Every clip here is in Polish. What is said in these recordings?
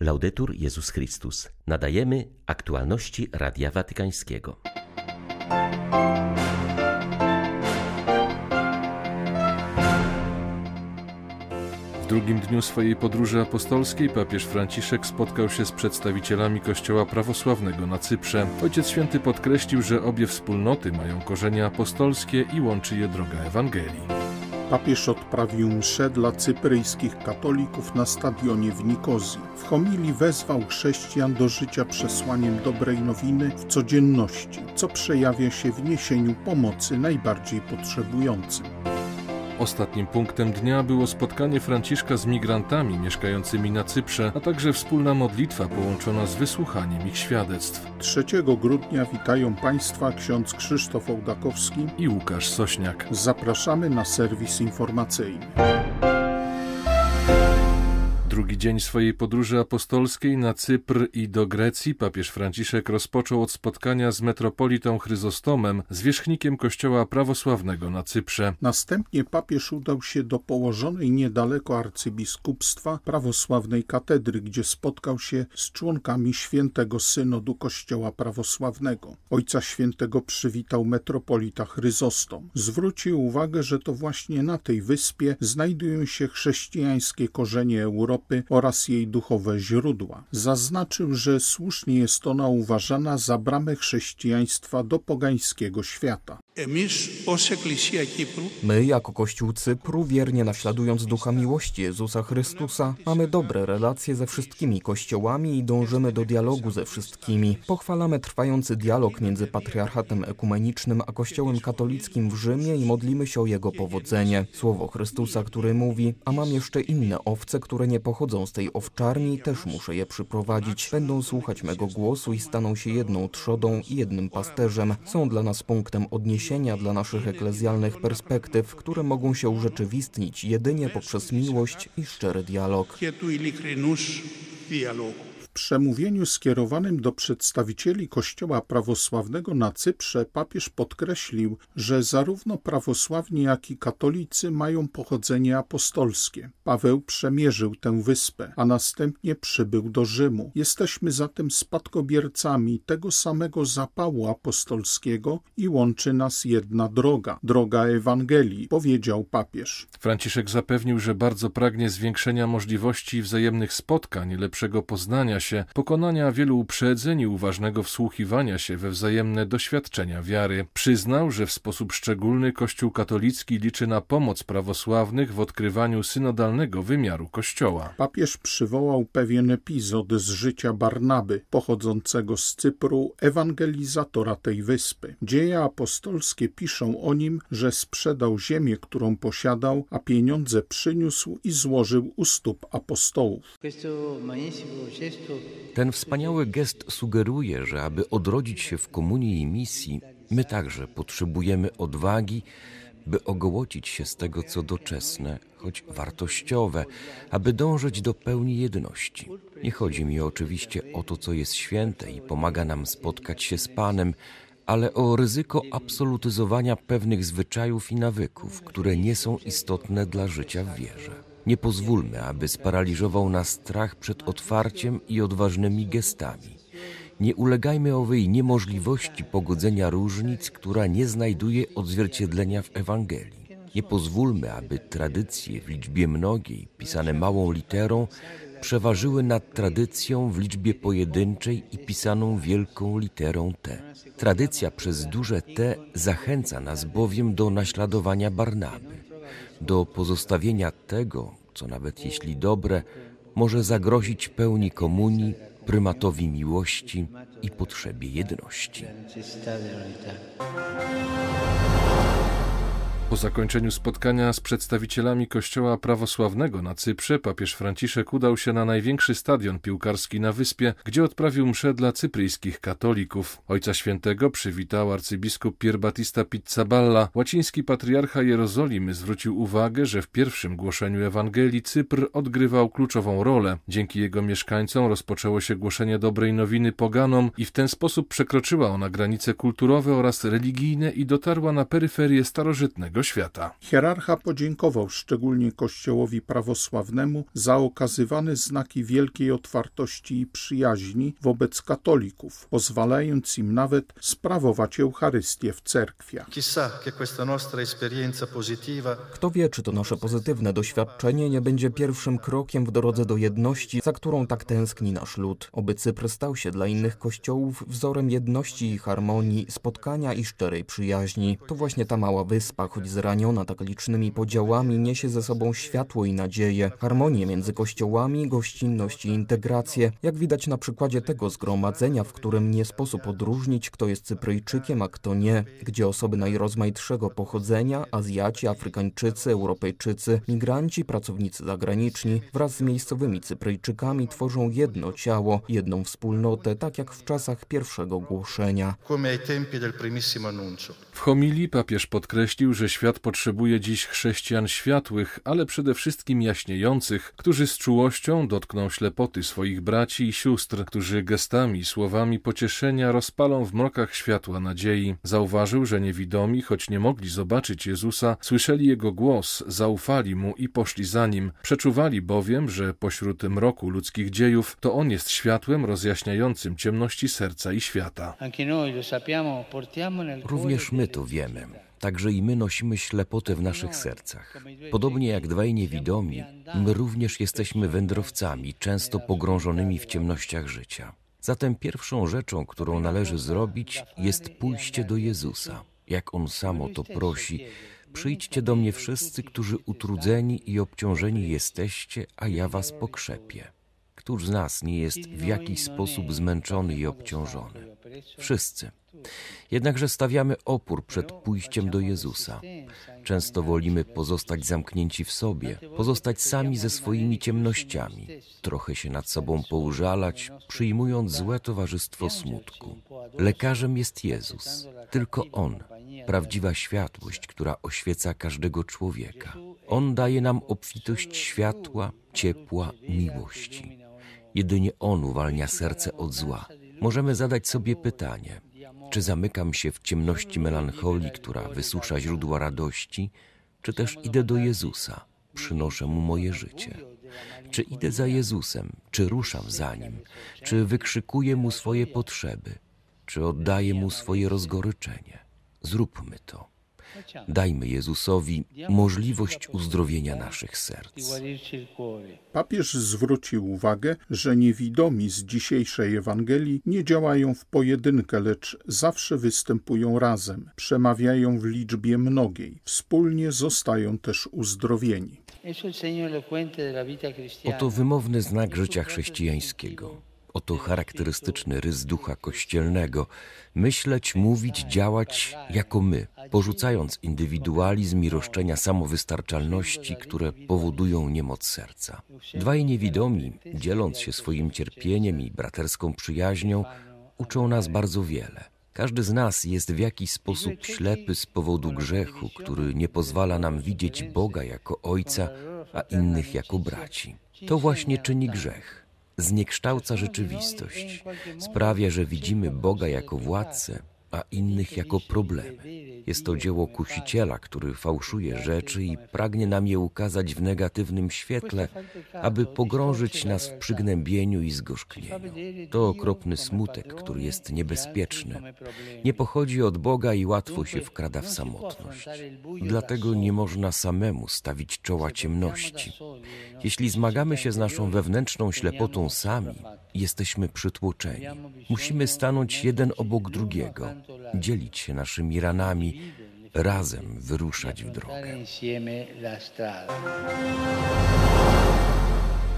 Laudetur Jezus Chrystus. Nadajemy aktualności Radia Watykańskiego. W drugim dniu swojej podróży apostolskiej papież Franciszek spotkał się z przedstawicielami Kościoła prawosławnego na Cyprze. Ojciec Święty podkreślił, że obie wspólnoty mają korzenie apostolskie i łączy je droga Ewangelii. Papież odprawił mszę dla cypryjskich katolików na stadionie w Nikozji. W homilii wezwał chrześcijan do życia przesłaniem dobrej nowiny w codzienności, co przejawia się w niesieniu pomocy najbardziej potrzebującym. Ostatnim punktem dnia było spotkanie Franciszka z migrantami mieszkającymi na Cyprze, a także wspólna modlitwa połączona z wysłuchaniem ich świadectw. 3 grudnia witają Państwa ksiądz Krzysztof Ołdakowski i Łukasz Sośniak. Zapraszamy na serwis informacyjny. Drugi dzień swojej podróży apostolskiej na Cypr i do Grecji papież Franciszek rozpoczął od spotkania z metropolitą Chryzostomem, zwierzchnikiem kościoła prawosławnego na Cyprze. Następnie papież udał się do położonej niedaleko arcybiskupstwa prawosławnej katedry, gdzie spotkał się z członkami świętego synodu kościoła prawosławnego. Ojca świętego przywitał metropolita Chryzostom. Zwrócił uwagę, że to właśnie na tej wyspie znajdują się chrześcijańskie korzenie Europy Europy oraz jej duchowe źródła. Zaznaczył, że słusznie jest ona uważana za bramę chrześcijaństwa do pogańskiego świata. My, jako Kościół Cypru, wiernie naśladując ducha miłości Jezusa Chrystusa, mamy dobre relacje ze wszystkimi kościołami i dążymy do dialogu ze wszystkimi. Pochwalamy trwający dialog między patriarchatem ekumenicznym a Kościołem katolickim w Rzymie i modlimy się o jego powodzenie. Słowo Chrystusa, który mówi, a mam jeszcze inne owce, które nie pochodzą z tej owczarni, też muszę je przyprowadzić. Będą słuchać mego głosu i staną się jedną trzodą i jednym pasterzem. Są dla nas punktem odniesienia dla naszych eklezjalnych perspektyw, które mogą się urzeczywistnić jedynie poprzez miłość i szczery dialog przemówieniu skierowanym do przedstawicieli Kościoła prawosławnego na Cyprze papież podkreślił, że zarówno prawosławni, jak i katolicy mają pochodzenie apostolskie. Paweł przemierzył tę wyspę, a następnie przybył do Rzymu. Jesteśmy zatem spadkobiercami tego samego zapału apostolskiego i łączy nas jedna droga, droga Ewangelii, powiedział papież. Franciszek zapewnił, że bardzo pragnie zwiększenia możliwości wzajemnych spotkań, lepszego poznania się, pokonania wielu uprzedzeń i uważnego wsłuchiwania się we wzajemne doświadczenia wiary. Przyznał, że w sposób szczególny Kościół katolicki liczy na pomoc prawosławnych w odkrywaniu synodalnego wymiaru Kościoła. Papież przywołał pewien epizod z życia Barnaby, pochodzącego z Cypru, ewangelizatora tej wyspy. Dzieje apostolskie piszą o nim, że sprzedał ziemię, którą posiadał, a pieniądze przyniósł i złożył u stóp apostołów. Ten wspaniały gest sugeruje, że aby odrodzić się w komunii i misji, my także potrzebujemy odwagi, by ogołocić się z tego, co doczesne, choć wartościowe, aby dążyć do pełni jedności. Nie chodzi mi oczywiście o to, co jest święte i pomaga nam spotkać się z Panem, ale o ryzyko absolutyzowania pewnych zwyczajów i nawyków, które nie są istotne dla życia w wierze. Nie pozwólmy, aby sparaliżował nas strach przed otwarciem i odważnymi gestami. Nie ulegajmy owej niemożliwości pogodzenia różnic, która nie znajduje odzwierciedlenia w Ewangelii. Nie pozwólmy, aby tradycje w liczbie mnogiej, pisane małą literą, przeważyły nad tradycją w liczbie pojedynczej i pisaną wielką literą T. Tradycja przez duże T zachęca nas bowiem do naśladowania Barnaby do pozostawienia tego, co nawet jeśli dobre, może zagrozić pełni komunii, prymatowi miłości i potrzebie jedności. Po zakończeniu spotkania z przedstawicielami Kościoła prawosławnego na Cyprze papież Franciszek udał się na największy stadion piłkarski na wyspie, gdzie odprawił mszę dla cypryjskich katolików. Ojca Świętego przywitał arcybiskup Pier Battista Pizzaballa. Łaciński patriarcha Jerozolimy zwrócił uwagę, że w pierwszym głoszeniu Ewangelii Cypr odgrywał kluczową rolę. Dzięki jego mieszkańcom rozpoczęło się głoszenie dobrej nowiny poganom i w ten sposób przekroczyła ona granice kulturowe oraz religijne i dotarła na peryferię starożytnego całego świata. Hierarcha podziękował szczególnie Kościołowi prawosławnemu za okazywane znaki wielkiej otwartości i przyjaźni wobec katolików, pozwalając im nawet sprawować Eucharystię w cerkwiach. Kto wie, czy to nasze pozytywne doświadczenie nie będzie pierwszym krokiem w drodze do jedności, za którą tak tęskni nasz lud. Oby Cypr stał się dla innych kościołów wzorem jedności i harmonii, spotkania i szczerej przyjaźni. To właśnie ta mała wyspa, choć zraniona tak licznymi podziałami, niesie ze sobą światło i nadzieję, harmonię między kościołami, gościnność i integrację, jak widać na przykładzie tego zgromadzenia, w którym nie sposób odróżnić, kto jest Cypryjczykiem, a kto nie, gdzie osoby najrozmaitszego pochodzenia, Azjaci, Afrykańczycy, Europejczycy, migranci, pracownicy zagraniczni wraz z miejscowymi Cypryjczykami tworzą jedno ciało, jedną wspólnotę, tak jak w czasach pierwszego głoszenia. W homilii papież podkreślił, że świat potrzebuje dziś chrześcijan światłych, ale przede wszystkim jaśniejących, którzy z czułością dotkną ślepoty swoich braci i sióstr, którzy gestami i słowami pocieszenia rozpalą w mrokach światła nadziei. Zauważył, że niewidomi, choć nie mogli zobaczyć Jezusa, słyszeli Jego głos, zaufali Mu i poszli za Nim. Przeczuwali bowiem, że pośród mroku ludzkich dziejów to On jest światłem rozjaśniającym ciemności serca i świata. Również my to wiemy. Także i my nosimy ślepotę w naszych sercach. Podobnie jak dwaj niewidomi, my również jesteśmy wędrowcami, często pogrążonymi w ciemnościach życia. Zatem pierwszą rzeczą, którą należy zrobić, jest pójście do Jezusa. Jak On sam o to prosi, przyjdźcie do mnie wszyscy, którzy utrudzeni i obciążeni jesteście, a ja was pokrzepię. Któż z nas nie jest w jakiś sposób zmęczony i obciążony? Wszyscy. Jednakże stawiamy opór przed pójściem do Jezusa. Często wolimy pozostać zamknięci w sobie, pozostać sami ze swoimi ciemnościami, trochę się nad sobą poużalać, przyjmując złe towarzystwo smutku. Lekarzem jest Jezus, tylko On, prawdziwa światłość, która oświeca każdego człowieka. On daje nam obfitość światła, ciepła, miłości. Jedynie On uwalnia serce od zła. Możemy zadać sobie pytanie, czy zamykam się w ciemności melancholii, która wysusza źródła radości, czy też idę do Jezusa, przynoszę Mu moje życie? Czy idę za Jezusem, czy ruszam za Nim, czy wykrzykuję Mu swoje potrzeby, czy oddaję Mu swoje rozgoryczenie? Zróbmy to. Dajmy Jezusowi możliwość uzdrowienia naszych serc. Papież zwrócił uwagę, że niewidomi z dzisiejszej Ewangelii nie działają w pojedynkę, lecz zawsze występują razem, przemawiają w liczbie mnogiej, wspólnie zostają też uzdrowieni. Oto wymowny znak życia chrześcijańskiego. Oto charakterystyczny rys ducha kościelnego myśleć, mówić, działać jako my, porzucając indywidualizm i roszczenia samowystarczalności, które powodują niemoc serca. Dwaj niewidomi, dzieląc się swoim cierpieniem i braterską przyjaźnią, uczą nas bardzo wiele. Każdy z nas jest w jakiś sposób ślepy z powodu grzechu, który nie pozwala nam widzieć Boga jako Ojca, a innych jako braci. To właśnie czyni grzech zniekształca rzeczywistość, sprawia, że widzimy Boga jako władcę, a innych jako problemy. Jest to dzieło kusiciela, który fałszuje rzeczy i pragnie nam je ukazać w negatywnym świetle, aby pogrążyć nas w przygnębieniu i zgorzknieniu. To okropny smutek, który jest niebezpieczny. Nie pochodzi od Boga i łatwo się wkrada w samotność. Dlatego nie można samemu stawić czoła ciemności. Jeśli zmagamy się z naszą wewnętrzną ślepotą sami, jesteśmy przytłoczeni. Musimy stanąć jeden obok drugiego, dzielić się naszymi ranami, razem wyruszać w drogę.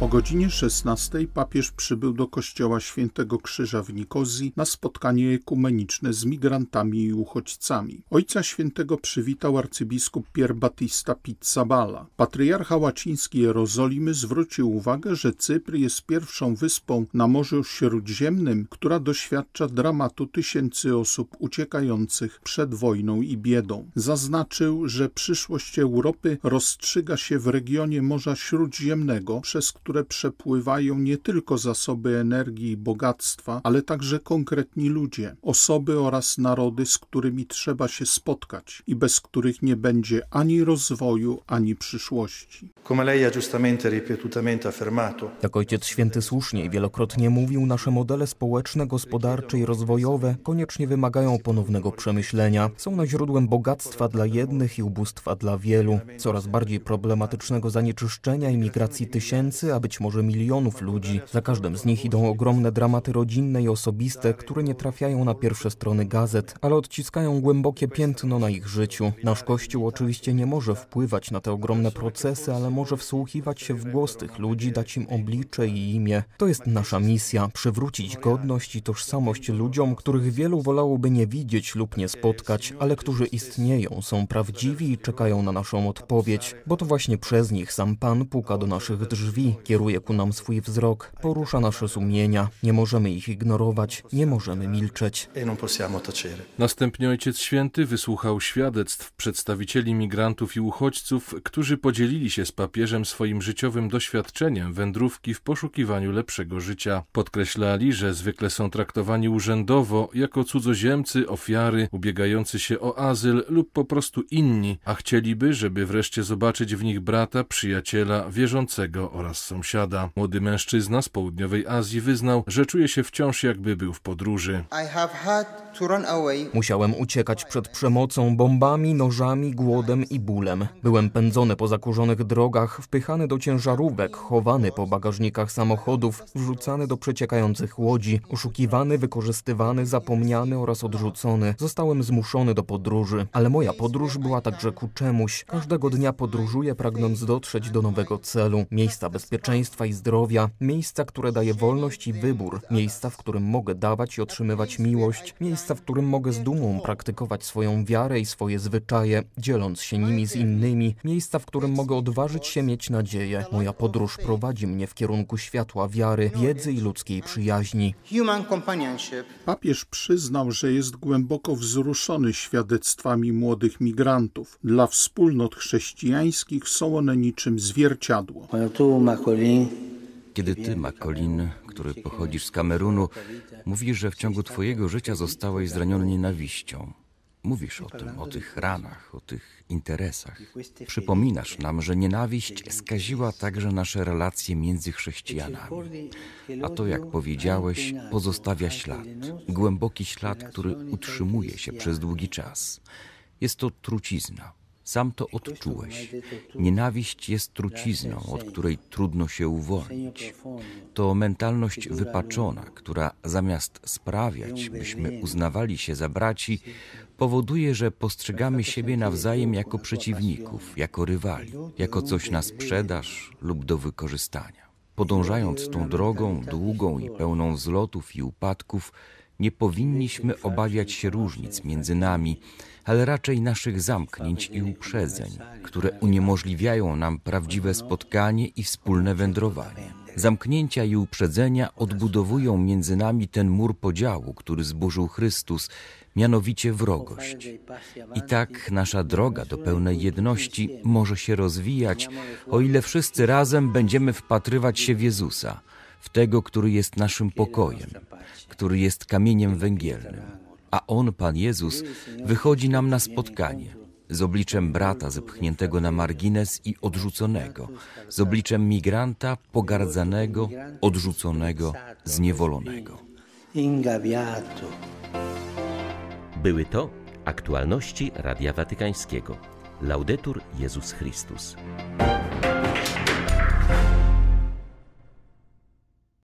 O godzinie 16 papież przybył do kościoła Świętego Krzyża w Nikozji na spotkanie ekumeniczne z migrantami i uchodźcami. Ojca Świętego przywitał arcybiskup Pier Battista Pizzabala. Patriarcha łaciński Jerozolimy zwrócił uwagę, że Cypr jest pierwszą wyspą na Morzu Śródziemnym, która doświadcza dramatu tysięcy osób uciekających przed wojną i biedą. Zaznaczył, że przyszłość Europy rozstrzyga się w regionie Morza Śródziemnego, przez który które przepływają nie tylko zasoby energii i bogactwa, ale także konkretni ludzie, osoby oraz narody, z którymi trzeba się spotkać i bez których nie będzie ani rozwoju, ani przyszłości. Jak Ojciec Święty słusznie i wielokrotnie mówił, nasze modele społeczne, gospodarcze i rozwojowe koniecznie wymagają ponownego przemyślenia. Są one źródłem bogactwa dla jednych i ubóstwa dla wielu, coraz bardziej problematycznego zanieczyszczenia i migracji tysięcy, a być może milionów ludzi. Za każdym z nich idą ogromne dramaty rodzinne i osobiste, które nie trafiają na pierwsze strony gazet, ale odciskają głębokie piętno na ich życiu. Nasz Kościół oczywiście nie może wpływać na te ogromne procesy, ale może wsłuchiwać się w głos tych ludzi, dać im oblicze i imię. To jest nasza misja przywrócić godność i tożsamość ludziom, których wielu wolałoby nie widzieć lub nie spotkać, ale którzy istnieją, są prawdziwi i czekają na naszą odpowiedź, bo to właśnie przez nich sam Pan puka do naszych drzwi, kieruje ku nam swój wzrok, porusza nasze sumienia. Nie możemy ich ignorować, nie możemy milczeć. Następnie Ojciec Święty wysłuchał świadectw przedstawicieli migrantów i uchodźców, którzy podzielili się z papieżem swoim życiowym doświadczeniem wędrówki w poszukiwaniu lepszego życia. Podkreślali, że zwykle są traktowani urzędowo jako cudzoziemcy, ofiary, ubiegający się o azyl lub po prostu inni, a chcieliby, żeby wreszcie zobaczyć w nich brata, przyjaciela, wierzącego oraz sąsiada. Młody mężczyzna z południowej Azji wyznał, że czuje się wciąż jakby był w podróży. Musiałem uciekać przed przemocą, bombami, nożami, głodem i bólem. Byłem pędzony po zakurzonych drogach, wpychany do ciężarówek, chowany po bagażnikach samochodów, wrzucany do przeciekających łodzi, oszukiwany, wykorzystywany, zapomniany oraz odrzucony. Zostałem zmuszony do podróży, ale moja podróż była także ku czemuś. Każdego dnia podróżuję, pragnąc dotrzeć do nowego celu, miejsca bezpieczeństwa i zdrowia, miejsca, które daje wolność i wybór, miejsca, w którym mogę dawać i otrzymywać miłość, miejsca, w którym mogę z dumą praktykować swoją wiarę i swoje zwyczaje, dzieląc się nimi z innymi, miejsca, w którym mogę odważyć się mieć nadzieję. Moja podróż prowadzi mnie w kierunku światła wiary, wiedzy i ludzkiej przyjaźni. Papież przyznał, że jest głęboko wzruszony świadectwami młodych migrantów. Dla wspólnot chrześcijańskich są one niczym zwierciadło. Kiedy ty, Makolin, który pochodzisz z Kamerunu, mówisz, że w ciągu twojego życia zostałeś zraniony nienawiścią. Mówisz o tym, o tych ranach, o tych interesach. Przypominasz nam, że nienawiść skaziła także nasze relacje między chrześcijanami. A to, jak powiedziałeś, pozostawia ślad. Głęboki ślad, który utrzymuje się przez długi czas. Jest to trucizna. Sam to odczułeś. Nienawiść jest trucizną, od której trudno się uwolnić. To mentalność wypaczona, która zamiast sprawiać, byśmy uznawali się za braci, powoduje, że postrzegamy siebie nawzajem jako przeciwników, jako rywali, jako coś na sprzedaż lub do wykorzystania. Podążając tą drogą długą i pełną wzlotów i upadków, nie powinniśmy obawiać się różnic między nami, ale raczej naszych zamknięć i uprzedzeń, które uniemożliwiają nam prawdziwe spotkanie i wspólne wędrowanie. Zamknięcia i uprzedzenia odbudowują między nami ten mur podziału, który zburzył Chrystus, mianowicie wrogość. I tak nasza droga do pełnej jedności może się rozwijać, o ile wszyscy razem będziemy wpatrywać się w Jezusa, w tego, który jest naszym pokojem, który jest kamieniem węgielnym. A On, Pan Jezus, wychodzi nam na spotkanie z obliczem brata zepchniętego na margines i odrzuconego, z obliczem migranta pogardzanego, odrzuconego, zniewolonego. Były to aktualności Radia Watykańskiego. Laudetur Jezus Chrystus.